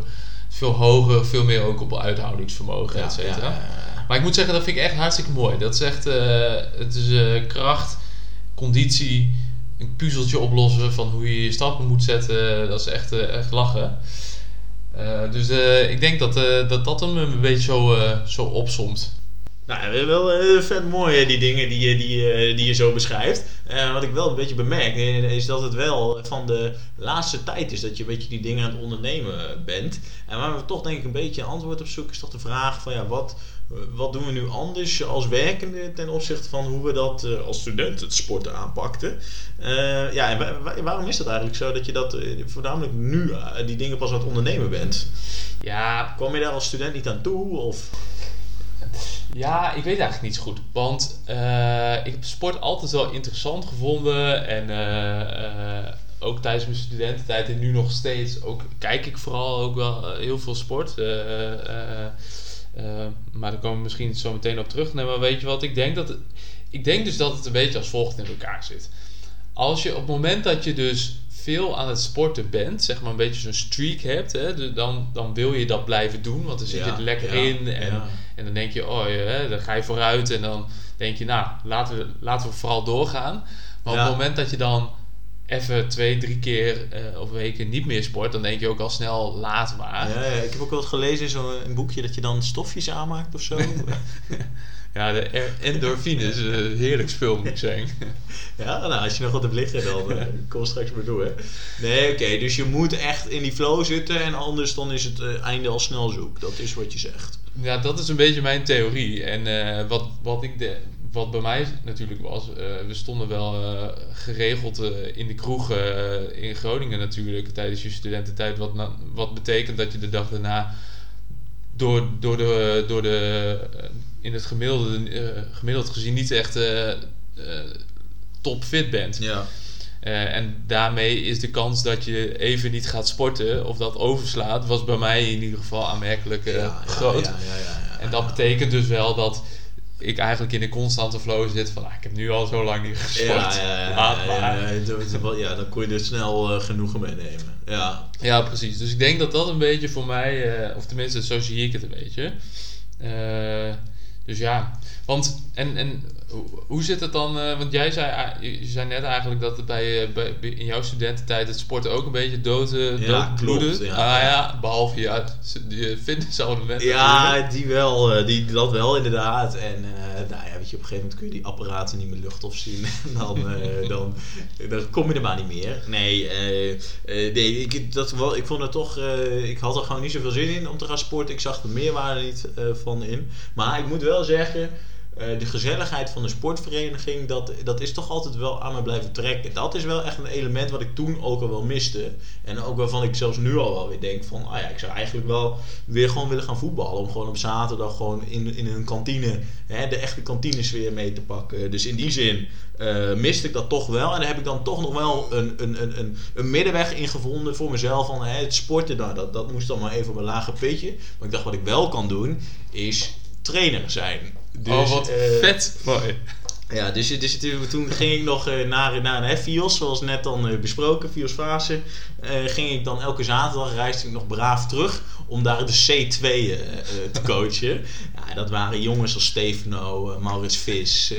A: veel hoger, veel meer ook op uithoudingsvermogen, et cetera.
B: Ja, ja, ja.
A: Maar ik moet zeggen, dat vind ik echt hartstikke mooi. Dat is echt, eh, het is eh, kracht, conditie, een puzzeltje oplossen van hoe je je stappen moet zetten. Dat is echt, eh, echt lachen. Dus ik denk dat, dat dat hem een beetje zo, zo opsomt.
B: Nou, wel eh, vet mooi hè, die dingen die, je- die, je- die je zo beschrijft. Eh, wat ik wel een beetje bemerk eh, is dat het wel van de laatste tijd is dat je een beetje die dingen aan het ondernemen bent. En waar we toch denk ik een beetje een antwoord op zoeken is toch de vraag van ja, wat, wat doen we nu anders als werkende ten opzichte van hoe we dat eh, als student het sporten aanpakten. Eh, ja, en wa- wa- waarom is dat eigenlijk zo dat je dat eh, voornamelijk nu eh, die dingen pas aan het ondernemen bent?
A: Ja,
B: Kwam je daar als student niet aan toe? Of?
A: Ja, ik weet eigenlijk niet zo goed. Want eh, ik heb sport altijd wel interessant gevonden. En eh, eh, ook tijdens mijn studententijd en nu nog steeds ook, kijk ik vooral ook wel heel veel sport. Maar daar komen we misschien zo meteen op terug. Nee, maar weet je wat? Ik denk, dat, ik denk dus dat het een beetje als volgt in elkaar zit. Als je op het moment dat je dus veel aan het sporten bent, zeg maar een beetje zo'n streak hebt, hè, dan, dan wil je dat blijven doen, want dan zit je er lekker
B: ja,
A: in. En,
B: ja.
A: En dan denk je, oh, ja, hè, dan ga je vooruit en dan denk je, nou, laten we, laten we vooral doorgaan. Maar op het moment dat je dan even twee, drie keer eh, of weken niet meer sport, dan denk je ook al snel, laat maar.
B: Ja, ja, ik heb ook wel eens gelezen in zo'n boekje dat je dan stofjes aanmaakt of zo.
A: Ja, de endorfine is een heerlijk spul, moet ik zeggen.
B: ja, nou, als je nog wat hebt liggen, dan eh, kom straks maar door. Hè. Nee, oké, dus je moet echt in die flow zitten en anders dan is het eh, einde al snel zoek. Dat is wat je zegt.
A: Ja, dat is een beetje mijn theorie. En eh, wat, wat, ik de, wat bij mij natuurlijk was, eh, we stonden wel eh, geregeld in de kroeg in Groningen natuurlijk tijdens je studententijd. Wat, na- wat betekent dat je de dag daarna door, door de, door de in het gemiddelde, gemiddeld gezien niet echt topfit bent.
B: Ja.
A: Eh, en daarmee is de kans dat je even niet gaat sporten of dat overslaat, was bij mij in ieder geval aanmerkelijk eh, groot.
B: Ja, ja, ja, ja,
A: En dat betekent dus wel dat ik eigenlijk in een constante flow zit van, ah, ik heb nu al zo lang niet gesport.
B: Ja, ja, ja,
A: Laat
B: ja,
A: maar.
B: dan kon je er snel eh, genoegen mee nemen. Ja.
A: Ja, precies. Dus ik denk dat dat een beetje voor mij, of tenminste zo zie ik het een beetje. Dus ja, want en, en hoe- zit het dan? eh, want jij zei, je zei net eigenlijk dat het bij, eh, bij, in jouw studententijd het sporten ook een beetje dood, eh,
B: Ja,
A: doodbloedde.
B: klopt, ja.
A: Ah ja, behalve fitnessabonnement natuurlijk.
B: Ja, die wel, die, dat wel inderdaad. En nou ja, weet je, op een gegeven moment kun je die apparaten niet meer luchtop zien. En dan, dan, dan kom je er maar niet meer. Nee, nee ik, dat, wel, ik vond het toch, ik had er gewoon niet zoveel zin in om te gaan sporten. Ik zag de meerwaarde niet van in. Maar ik moet wel zeggen, eh, de gezelligheid van de sportvereniging, dat, dat is toch altijd wel aan me blijven trekken. Dat is wel echt een element wat ik toen ook al wel miste. En ook waarvan ik zelfs nu al wel weer denk van, ah ja, ik zou eigenlijk wel weer gewoon willen gaan voetballen. Om gewoon op zaterdag gewoon in, in een kantine, hè, de echte kantinesfeer mee te pakken. Dus in die zin eh, miste ik dat toch wel. En daar heb ik dan toch nog wel een, een, een, een, een middenweg in gevonden voor mezelf. Van hè, het sporten, nou, dat, dat moest dan maar even op een lage pitje. Maar ik dacht, wat ik wel kan doen, is trainer zijn. Dus,
A: oh, wat
B: eh,
A: vet. Mooi.
B: ja, dus, dus toen ging ik nog eh, naar, naar een FIOS, zoals net dan eh, besproken, FIOS Fase. ging ik dan elke zaterdag, reisde ik nog braaf terug om daar de C2 eh, eh, te coachen. Ja, dat waren jongens als Stefano, eh, Maurits Vis.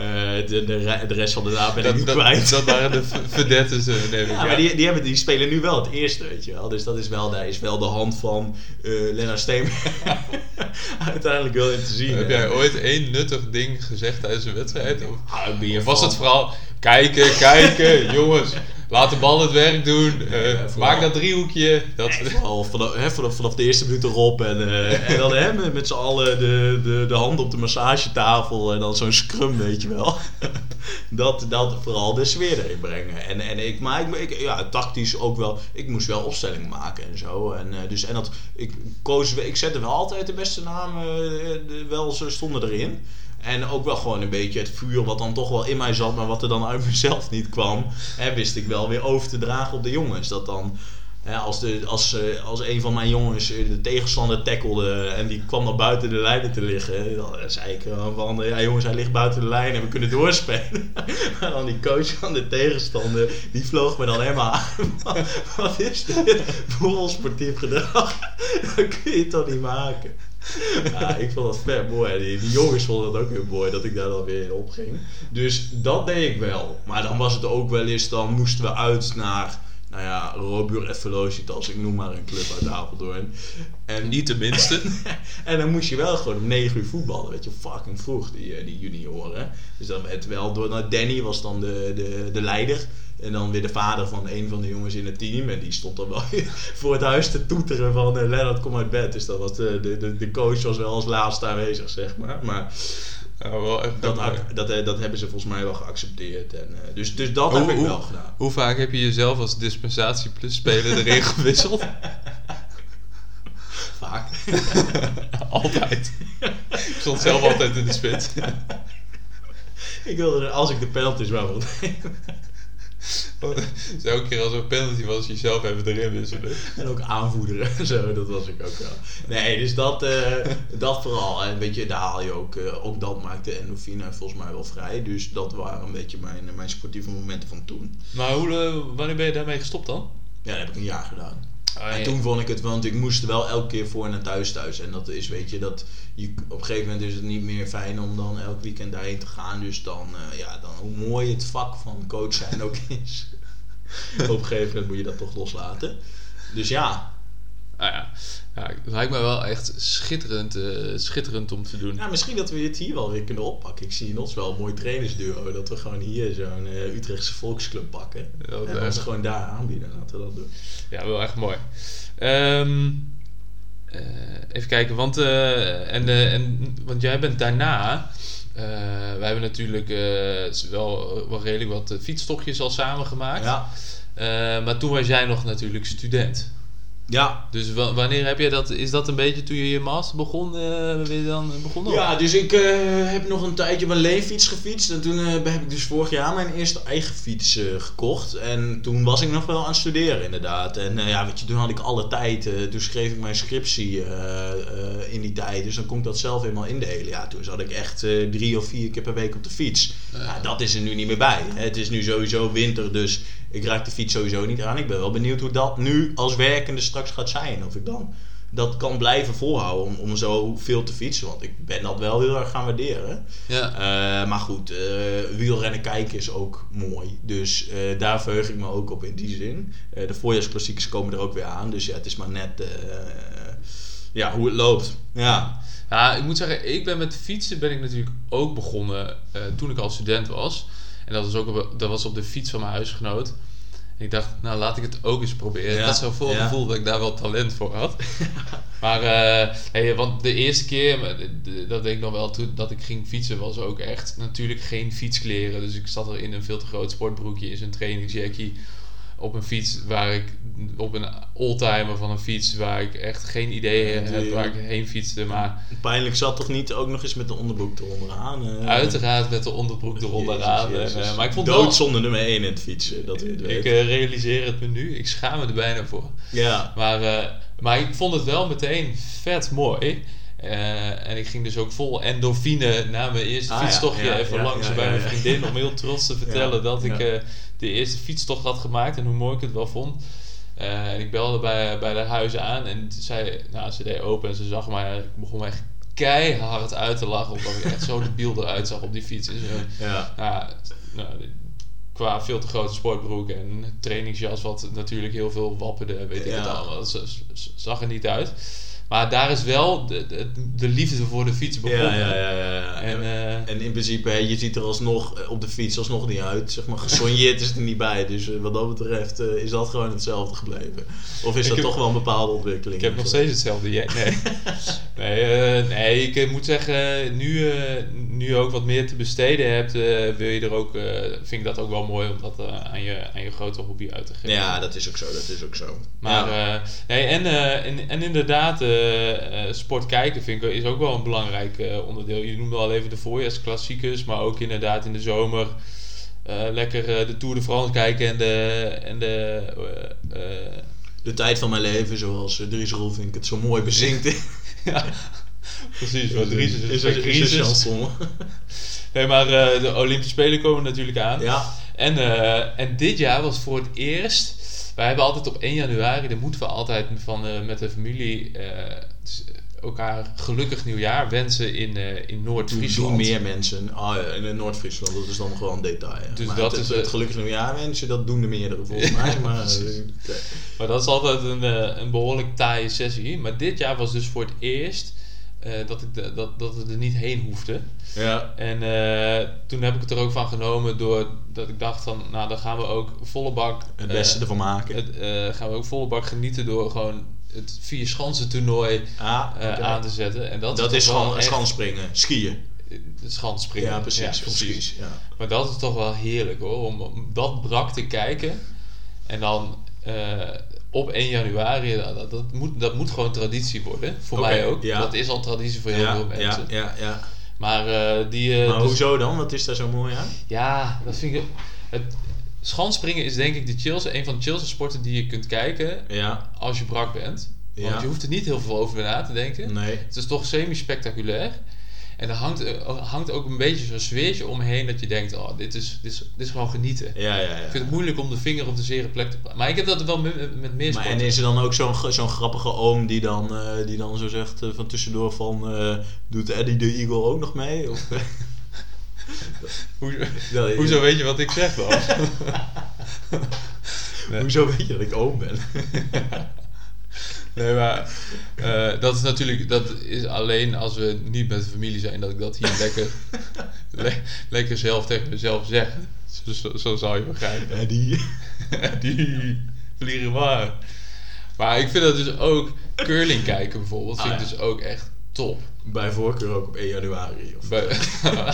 B: Eh, de, de, de rest van de naam ben ik nu
A: dat,
B: kwijt.
A: dat waren de v- vedettes, eh, neem ik
B: Ja, maar die, die, hebben, die spelen nu wel het eerste, weet je wel. Dus dat is wel, daar is wel de hand van eh Lennart Steen uiteindelijk wel in te zien.
A: Heb
B: hè.
A: jij ooit één nuttig ding gezegd tijdens een wedstrijd? Of,
B: Ah,
A: of was het vooral kijken, kijken, jongens, laat de bal het werk doen, eh,
B: Ja,
A: maak dat driehoekje. Dat,
B: wel vanaf, hè, vanaf, vanaf de eerste minuut erop. En, eh, en dan hè, met, met z'n allen de, de, de hand op de massagetafel. En dan zo'n scrum, weet je wel. dat, dat vooral de sfeer erin brengen. En, en ik, maar ik, ik- ja, tactisch ook wel. Ik moest wel opstellingen maken en zo. En, eh, dus, en dat, ik, koos, ik zette wel altijd de beste namen. wel, ze stonden erin. En ook wel gewoon een beetje het vuur wat dan toch wel in mij zat, maar wat er dan uit mezelf niet kwam, wist ik wel weer over te dragen op de jongens. Dat dan, Hè, als, de, als, eh, als een van mijn jongens eh, de tegenstander tackelde en die kwam naar buiten de lijnen te liggen, dan zei ik eh, van ja jongens, hij ligt buiten de lijn en we kunnen doorspelen. maar dan die coach van de tegenstander, die vloog me dan helemaal aan. Wat is dit voor sportief gedrag? Dat kun je toch niet maken. Ja, ik vond dat vet mooi. Die, die jongens vonden het ook heel mooi dat ik daar dan weer in opging. Dus dat deed ik wel. Maar dan was het ook wel eens, dan moesten we uit naar nou ja, Robuur Velocitas, ik noem maar een club uit Apeldoorn.
A: En niet de minste.
B: en dan moest je wel gewoon om 9 uur voetballen, weet je, fucking vroeg, die, eh, die junioren. Dus dan werd wel door, nou, Danny was dan de, de, de leider. En dan weer de vader van een van de jongens in het team. En die stond dan wel voor het huis te toeteren van uh, Lennart, kom uit bed. Dus dat was de, de, de coach was wel als laatste aanwezig, zeg maar. Maar wel dat, dat, eh, dat, hebben ze volgens mij wel geaccepteerd. En, uh, dus, dus dat heb ik wel gedaan.
A: Hoe vaak heb je jezelf als dispensatie plus speler erin gewisseld?
B: Vaak.
A: altijd. Ik stond zelf altijd in de spits.
B: ik wilde er, als ik de penalties wel wil nemen.
A: Dus elke keer als er een penalty was, jezelf even erin wisselen.
B: En ook aanvoederen. Zo, dat was ik ook wel. Nee, dus dat, uh, dat vooral. En weet je, daar haal je ook, uh, ook dat maakte endorfine volgens mij wel vrij. Dus dat waren een beetje mijn, mijn sportieve momenten van toen.
A: Maar hoe, uh, wanneer ben je daarmee gestopt dan?
B: Ja, dat heb ik een jaar gedaan. Oh, en toen vond ik het, want ik moest wel elke keer voor naar thuis thuis. En dat is, weet je, dat je, op een gegeven moment is het niet meer fijn om dan elk weekend daarheen te gaan. Dus dan, uh, ja, dan hoe mooi het vak van coach zijn ook is. op een gegeven moment moet je dat toch loslaten. Dus ja.
A: Ah ja. ja, het lijkt me wel echt schitterend, uh, schitterend om te doen.
B: Ja, misschien dat we het hier wel weer kunnen oppakken. Ik zie in ons wel een mooi trainersduo. Dat we gewoon hier zo'n uh, Utrechtse volksclub pakken. En ons gewoon daar aanbieden. Laten we dat doen.
A: Ja, wel echt mooi. Um, uh, even kijken, want, en, en, want jij bent daarna... wij hebben natuurlijk wel, wel redelijk wat fietstochtjes al samen gemaakt.
B: Ja.
A: maar toen was jij nog natuurlijk student.
B: Ja.
A: Dus wanneer heb je dat? Is dat een beetje toen je je master begon? Uh, weer dan begonnen?
B: Ja, dus ik uh, heb nog een tijdje mijn leenfiets gefietst. En toen uh, heb ik dus vorig jaar mijn eerste eigen fiets gekocht. En toen was ik nog wel aan het studeren inderdaad. En ja, weet je, toen had ik alle tijd. toen schreef ik mijn scriptie in die tijd. Dus dan kon ik dat zelf helemaal indelen. Ja, toen zat ik echt drie of vier keer per week op de fiets. Ja, dat is er nu niet meer bij. Het is nu sowieso winter, dus ik raak de fiets sowieso niet aan. Ik ben wel benieuwd hoe dat nu als werkende straks gaat zijn. Of ik dan dat kan blijven volhouden om, om zo veel te fietsen. Want ik ben dat wel heel erg gaan waarderen.
A: Ja.
B: Uh, maar goed, uh, wielrennen kijken is ook mooi. Dus uh, daar verheug ik me ook op in die zin. de voorjaarsklassiekers komen er ook weer aan. Dus ja, het is maar net ja, hoe het loopt. Ja.
A: ja, ik moet zeggen, ik ben met fietsen ben ik natuurlijk ook begonnen toen ik al student was. En dat was ook op, dat was op de fiets van mijn huisgenoot. Ik dacht, nou laat ik het ook eens proberen. Ja, had zo vol gevoel dat ik daar wel talent voor had. maar, uh, hey, want de eerste keer, dat ik nog wel, toen dat ik ging fietsen, was ook echt natuurlijk geen fietskleren. Dus ik zat er in een veel te groot sportbroekje, in zijn trainingsjackie op een fiets waar ik op een oldtimer van een fiets waar ik echt geen idee heb waar ik heen fietste. Maar
B: pijnlijk zat toch niet ook nog eens met de onderbroek eronderaan?
A: Uh, uiteraard met de onderbroek. Jezus, Jezus. Uh, maar ik vond
B: Doodzonde wel, nummer 1 in het fietsen. Dat
A: ik ik uh, realiseer het me nu. Ik schaam me er bijna voor.
B: Ja.
A: Maar, maar ik vond het wel meteen vet mooi. Uh, en ik ging dus ook vol endorfine na mijn eerste ah, fietstochtje ja, ja, even ja, langs bij mijn vriendin om heel trots te vertellen dat ik uh, de eerste fietstocht had gemaakt en hoe mooi ik het wel vond. Uh, en ik belde bij, bij de huis aan en zei, nou, ze deed open en ze zag mij, ik begon echt keihard uit te lachen omdat ik echt zo de beeld eruit zag op die fiets. Dus,
B: ja.
A: nou, qua veel te grote sportbroek en trainingsjas, wat natuurlijk heel veel wapperde, weet ik het allemaal. Dat zag er niet uit. Maar daar is wel de, de, de, liefde voor de fiets begonnen.
B: Ja, ja, ja. ja. En, uh, en in principe, je ziet er alsnog eh, op de fiets alsnog niet uit. Zeg maar, gesonjeerd is er niet bij. Dus uh, wat dat betreft uh, is dat gewoon hetzelfde gebleven. Of is dat toch wel een bepaalde ontwikkeling?
A: Ik heb nog steeds hetzelfde. Nee, nee, nee ik moet zeggen, nu, nu ook wat meer te besteden hebt, wil je er ook, vind ik dat ook wel mooi om dat aan, je, aan je grote hobby uit te geven.
B: Ja, dat is ook zo. Dat is ook zo.
A: Maar, nee, en, en, en inderdaad sport kijken vind ik is ook wel een belangrijk uh, onderdeel. Je noemde al even de voorjaarsklassiekers, maar ook inderdaad in de zomer lekker de Tour de France kijken en de, en de
B: De tijd van mijn leven, zoals Dries Rolfink het zo mooi bezinkt.
A: ja, precies. Wat Dries is,
B: is,
A: een
B: is,
A: crisis.
B: chanson.
A: Nee, maar eh, de Olympische Spelen komen natuurlijk aan.
B: Ja,
A: En, eh, en dit jaar was voor het eerst. Wij hebben altijd op 1 januari, dan moeten we altijd van, eh, met de familie dus elkaar gelukkig nieuwjaar wensen in, eh, in
B: doen, doen
A: Noord-Friesland.
B: meer mensen. Ah, ja, in Noord-Friesland, dat is dan wel een detail.
A: Dus
B: maar
A: dat
B: het,
A: is,
B: het, gelukkig nieuwjaar mensen, dat doen de meerdere volgens mij. Maar,
A: Maar dat is altijd een, een behoorlijk taaie sessie. Maar dit jaar was dus voor het eerst eh, dat, ik de- dat, dat we er niet heen hoefden.
B: ja,
A: En eh, toen heb ik het er ook van genomen door dat ik dacht van, nou dan gaan we ook volle bak...
B: het
A: eh,
B: beste ervan maken.
A: het, eh, gaan we ook volle bak genieten door gewoon het vier schansen toernooi
B: ah,
A: eh, aan te zetten. En dat,
B: Dat
A: is,
B: schan,
A: echt-
B: schanspringen, skiën.
A: schanspringen.
B: Ja, precies. of skis, ja.
A: Maar dat is toch wel heerlijk hoor, om, om dat brak te kijken. En dan eh, op 1 januari, dat, dat, dat moet, dat moet gewoon traditie worden. Voor mij ook.
B: ja.
A: Dat is al traditie voor heel
B: Ja,
A: veel mensen.
B: ja, ja, ja.
A: Maar eh, die... eh,
B: Maar
A: dus-
B: hoezo dan? Wat is daar zo mooi aan?
A: Ja, dat vind ik... Het, schanspringen is denk ik de chillste, een van de chillste sporten die je kunt kijken
B: Ja,
A: als je brak bent. Want je hoeft er niet heel veel over na te denken.
B: nee.
A: Het is toch semi-spectaculair. En er hangt, eh, hangt ook een beetje zo'n sfeertje omheen dat je denkt, oh, dit is, dit is, dit is gewoon genieten.
B: Ja, ja,
A: Ik vind
B: ja.
A: het moeilijk om de vinger op de zere plek te plaatsen. Maar ik heb dat wel met, met meer
B: Maar, en is er dan ook zo'n zo'n grappige oom die dan, eh, die dan zo zegt eh, van tussendoor van... doet Eddie de Eagle ook nog mee? Of,
A: Hoezo,
B: Ja,
A: hoezo weet je wat ik zeg dan? Nee.
B: Hoezo weet je dat ik oom ben?
A: Nee, maar eh, dat is natuurlijk, dat is alleen als we niet met de familie zijn, dat ik dat hier lekker, le- lekker zelf tegen mezelf zeg. Zo, zo, zo zou je begrijpen.
B: Eddie.
A: Die vliegen maar. Maar ik vind dat dus ook curling kijken bijvoorbeeld, vind
B: Ah,
A: ik
B: ja.
A: dus ook echt top.
B: Bij voorkeur ook op 1 januari. Of,
A: Bij,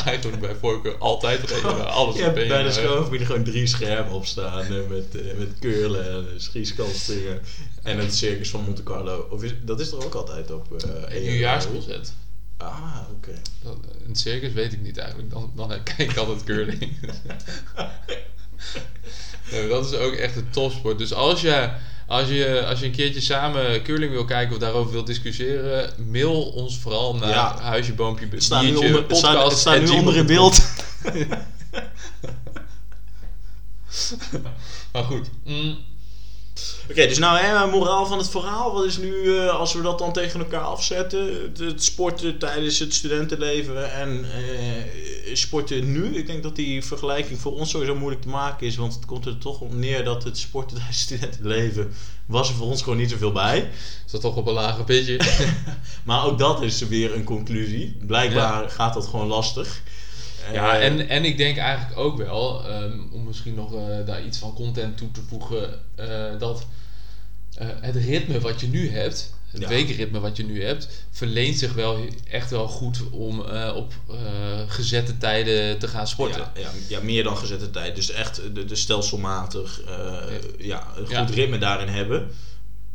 A: eigenlijk bij voorkeur altijd op één januari, alles
B: je
A: op
B: hebt
A: één
B: bij de je gewoon drie schermen op staan eh, met, eh, met curlen en uh, schieskansspringen en het circus van Monte Carlo. Of is, dat is er ook altijd op eh 1
A: Een
B: januari?
A: nieuwjaarsconcert.
B: Ah, oké.
A: Dat- Een circus weet ik niet eigenlijk. Dan, dan kijk ik altijd curling. nee, dat is ook echt een topsport. Dus als je, als, je, als je een keertje samen curling wil kijken of daarover wilt discussiëren, mail ons vooral naar
B: Ja.
A: huisje, boompje,
B: Het staat nu, onder, het staat, het
A: podcast
B: staat nu
A: at
B: onder in beeld.
A: Maar goed. mm,
B: Oké, dus nou, hè, moraal van het verhaal. Wat is nu, eh, als we dat dan tegen elkaar afzetten? Het, het sporten tijdens het studentenleven en eh, sporten nu. Ik denk dat die vergelijking voor ons sowieso moeilijk te maken is. Want het komt er toch op neer dat het sporten tijdens het studentenleven... was er voor ons gewoon niet zoveel bij.
A: is dat toch op een lager pitje?
B: Maar ook dat is weer een conclusie. Blijkbaar gaat dat gewoon lastig.
A: Ja,
B: Eh,
A: en, en ik denk eigenlijk ook wel, ehm, om misschien nog eh, daar iets van content toe te voegen, eh, dat het ritme wat je nu hebt, het
B: Ja.
A: weekritme wat je nu hebt, verleent zich wel echt wel goed om op gezette tijden te gaan sporten.
B: Ja, ja, ja, meer dan gezette tijd. Dus echt de, de stelselmatig ja, een goed ritme daarin hebben.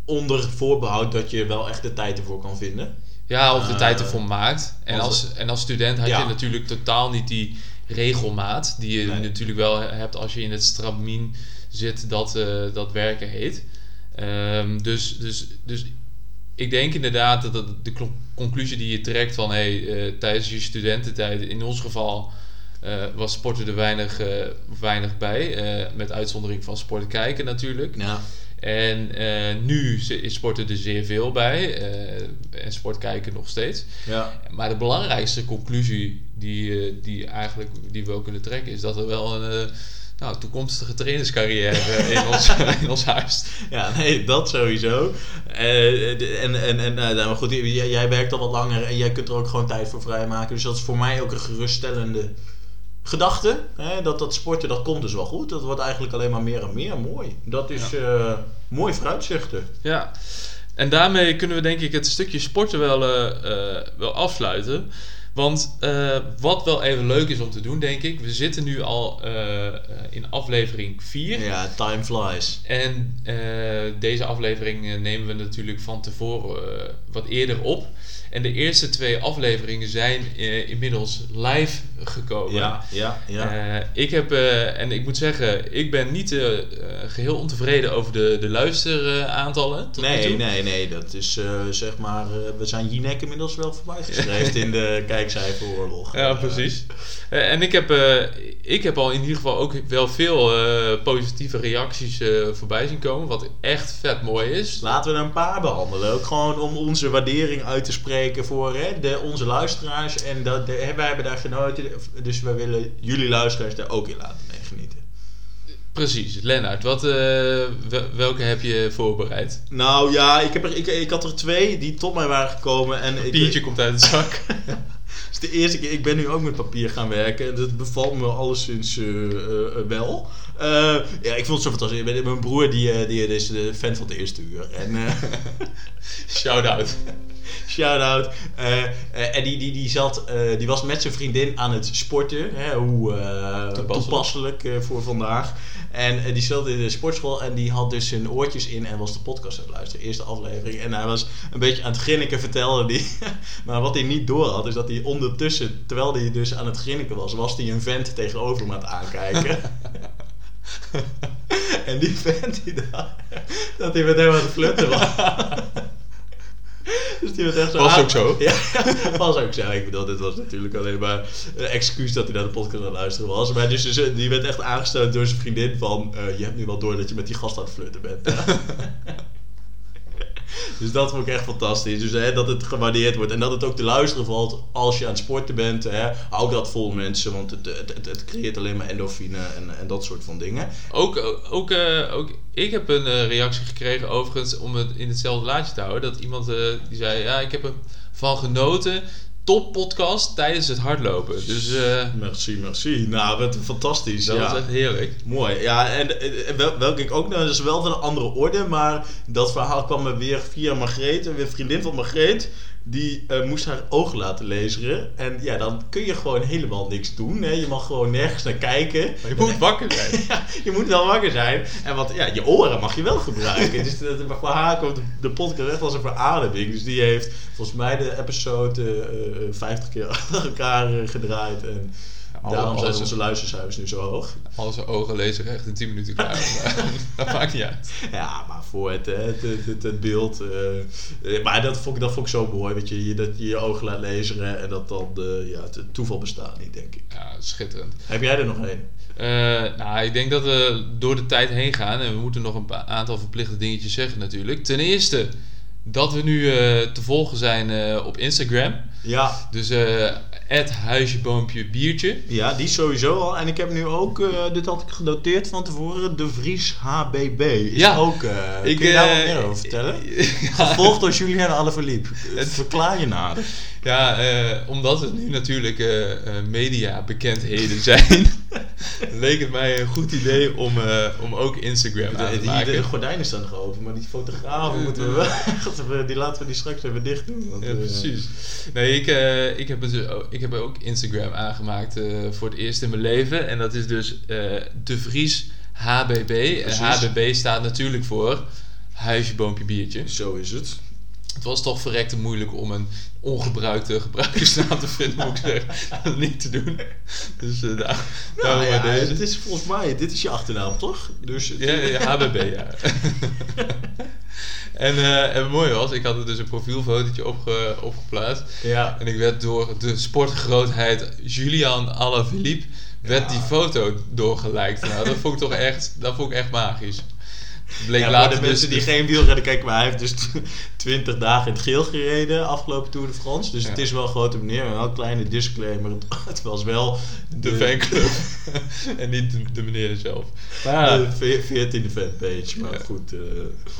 B: Onder voorbehoud dat je wel echt de tijd ervoor kan vinden.
A: Ja, of de tijd ervoor maakt. En als, en als student had je natuurlijk totaal niet die regelmaat die je
B: Nee.
A: natuurlijk wel hebt als je in het stramien zit dat, eh, dat werken heet. Ehm, dus, dus, dus ik denk inderdaad dat dat de cl- conclusie die je trekt van hey, eh, tijdens je studententijd, in ons geval eh, was sporten er weinig, weinig bij, met uitzondering van sporten kijken natuurlijk.
B: Ja.
A: En eh, nu is sporten er zeer veel bij. eh, en sport kijken nog steeds.
B: Ja.
A: Maar de belangrijkste conclusie die, eh, die, eigenlijk, die we ook kunnen trekken... is dat er wel een nou, toekomstige trainerscarrière in, ons, in ons huis...
B: ja, nee, dat sowieso. En en, en nou, maar goed, jij, jij werkt al wat langer en jij kunt er ook gewoon tijd voor vrijmaken. Dus dat is voor mij ook een geruststellende gedachte. Hè? Dat dat sporten, dat komt dus wel goed. Dat wordt eigenlijk alleen maar meer en meer mooi. Dat is eh, mooi vooruitzichten.
A: Ja, en daarmee kunnen we denk ik het stukje sporten wel, eh, eh, wel afsluiten. Want eh, wat wel even leuk is om te doen, denk ik. We zitten nu al eh, eh, in aflevering 4.
B: Ja, time flies.
A: En deze aflevering nemen we natuurlijk van tevoren wat eerder op. En de eerste twee afleveringen zijn inmiddels live gekomen.
B: Ja, ja, ja.
A: Ik heb, en ik moet zeggen, ik ben niet eh, eh, geheel ontevreden over de, de luisteraantallen. tot
B: nee,
A: toe.
B: nee, nee. Dat is zeg maar. we zijn Jinek inmiddels wel voorbij geschreven in de kijkcijferoorlog.
A: Ja,
B: Eh,
A: precies. Eh, en ik heb, eh, ik heb al in ieder geval ook wel veel positieve reacties voorbij zien komen. Wat echt vet mooi is.
B: Laten we er een paar behandelen. Ook gewoon om onze waardering uit te spreken voor hè, de, onze luisteraars. En dat, de, wij hebben daar genoten. Dus we willen jullie luisteraars daar ook in laten meegenieten.
A: Precies. Lennart, wat, wel- welke heb je voorbereid?
B: Nou ja, ik, heb er, ik, ik had er twee die tot mij waren gekomen. En ik,
A: Biertje komt uit de zak.
B: De eerste keer, ik ben nu ook met papier gaan werken en dat bevalt me alleszins eh, wel. Eh, ja, ik vond het zo fantastisch. Mijn mijn broer die, eh, die is de fan van het eerste uur. En eh
A: Shout-out.
B: shout-out. Eh, eh, en die, die, die, zat, die was met zijn vriendin aan het sporten. Hè, hoe
A: Toepasselijk.
B: toepasselijk, voor vandaag. En die zat in de sportschool en die had dus zijn oortjes in en was de podcast aan het luisteren. Eerste aflevering. En hij was een beetje aan het grinniken, vertelde die. maar wat hij niet door had, is dat hij ondertussen, terwijl hij dus aan het grinniken was, was hij een vent tegenover hem aan het aankijken. en die vent die dacht dat hij met hem aan het flirten was. Dus die werd echt zo
A: Was
B: aan-
A: ook zo?
B: Ja, was ook zo. Ik bedoel, dit was natuurlijk alleen maar een excuus dat hij naar de podcast aan het luisteren was. Maar dus, dus, die werd echt aangestoten door zijn vriendin van... eh, je hebt nu wel door dat je met die gast aan het flirten bent. Dus dat vond ik echt fantastisch. Dus hè, dat het gewaardeerd wordt en dat het ook te luisteren valt als je aan het sporten bent. Hè. Dat vol mensen, want het, het, het, creëert alleen maar endorfine en, en dat soort van dingen.
A: Ook, ook, eh, ook ik heb een eh, reactie gekregen overigens om het in hetzelfde laadje te houden. Dat iemand eh, die zei, ja, ik heb ervan genoten. Top podcast tijdens het hardlopen. Dus eh,
B: Merci, merci. Nou, wat fantastisch.
A: dat
B: ja.
A: was echt heerlijk.
B: Mooi, ja, en, en wel, welke ik ook, nou, dat is wel van een andere orde, maar dat verhaal kwam me weer via Margreet, een vriendin van Margreet, die eh, moest haar ogen laten lezen. En ja, dan kun je gewoon helemaal niks doen. Hè? Je mag gewoon nergens naar kijken.
A: Maar je moet wakker zijn.
B: Ja, je moet wel wakker zijn. En wat, ja, je oren mag je wel gebruiken. dus dat, voor haar komt de, podcast echt als een verademing. Dus die heeft volgens mij de episode eh, eh, 50 keer achter elkaar eh, gedraaid. En daarom zijn onze luistercijfers nu zo hoog.
A: Al zijn ogen lezen echt in 10 minuten klaar. Dat maakt niet uit.
B: Ja, maar voor het, het, het, het, beeld. eh, eh, maar dat vond, ik, dat vond ik zo mooi. Dat je, je- dat je je ogen laat lezen en dat dan de, ja, het, toeval bestaat niet, denk ik.
A: Ja, schitterend.
B: Heb jij er nog één?
A: Eh, nou, ik denk dat we door de tijd heen gaan. En we moeten nog een aantal verplichte dingetjes zeggen natuurlijk. Ten eerste dat we nu te volgen zijn op Instagram.
B: Ja,
A: Dus eh huisje, boompje, biertje.
B: ja, die sowieso al. En ik heb nu ook, eh, dit had ik genoteerd van tevoren, De Vries HBB. Is
A: Ja.
B: ook, eh
A: Ik,
B: kun je daar wat
A: eh,
B: meer over vertellen?
A: Ja,
B: Gevolgd door Julian Alaphilippe. Het verklaar je nader.
A: ja eh, omdat het nu natuurlijk eh, eh, media bekendheden zijn, leek het mij een goed idee om, eh, om ook Instagram aan te maken.
B: de gordijnen staan nog open, maar die fotografen
A: Eh,
B: moeten we wel. die laten we die straks even dicht doen. want,
A: Ja,
B: eh,
A: precies. Nee, ik, eh, ik, heb dus, ook- ik heb ook Instagram aangemaakt eh, voor het eerst in mijn leven. En dat is dus eh, De Vries HBB. En. HBB staat natuurlijk voor Huisje, Boompje, Biertje.
B: Zo is het.
A: Het was toch verrekte moeilijk om een ongebruikte gebruikersnaam te vinden, moet ik zeggen. Dat niet te doen. Dus eh daar, daarom
B: Nou ja,
A: deze.
B: het is volgens mij, dit is je achternaam toch? Dus
A: Ja, ja, HBB, ja. en, eh, en het mooie was, ik had er dus een profielfotootje opge, opgeplaatst.
B: ja.
A: En ik werd door de sportgrootheid Julian Alaphilippe werd
B: Ja.
A: die foto doorgeliked. Nou, dat vond ik toch echt, dat vond ik echt magisch. Bleek
B: Ja,
A: later
B: de
A: dus...
B: mensen die geen wielrennen kijken, maar hij heeft dus 20 dagen in het geel gereden afgelopen Tour de France. Dus
A: Ja.
B: het is wel een grote meneer, maar wel een kleine disclaimer. Het was wel
A: de fanclub. en niet de, de meneer zelf. Maar
B: de ve- 14e fanpage. Maar
A: Ja.
B: goed, eh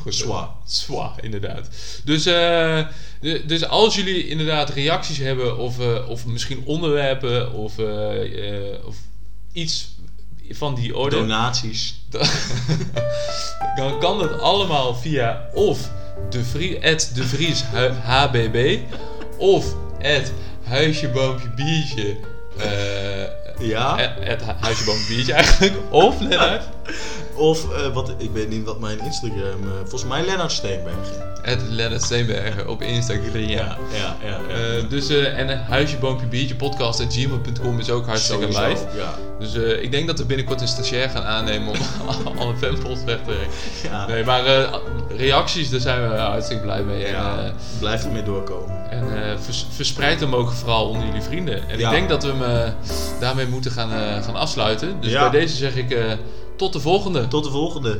A: Goed,
B: Zwaar.
A: Zwaar, inderdaad. Dus, eh, de- dus als jullie inderdaad reacties hebben of, eh, of misschien onderwerpen of, eh, eh, of iets van die orde,
B: donaties.
A: dan kan dat allemaal via of de Vries, at de Vries HBB of at huisje boompje biertje. eh,
B: Ja.
A: at- at hu- huisje boompje biertje eigenlijk. Of Lennart.
B: Of, eh, wat, ik weet niet wat mijn Instagram... eh, volgens mij Lennart Steenbergen.
A: Het Lennart Steenbergen op Instagram.
B: ja, ja. ja, ja.
A: Eh, dus, en huisje, boompje, biertje podcast at gmail.com is ook hartstikke live.
B: Ja.
A: Dus ik denk dat we binnenkort een stagiair gaan aannemen om alle fanpost weg te werken.
B: ja.
A: Nee, maar reacties, daar zijn we hartstikke blij mee. En,
B: Ja, blijf ermee doorkomen.
A: en vers- verspreid hem ook vooral onder jullie vrienden. En ik denk dat we hem daarmee moeten gaan, gaan afsluiten. Dus bij deze zeg ik tot de volgende.
B: Tot de volgende.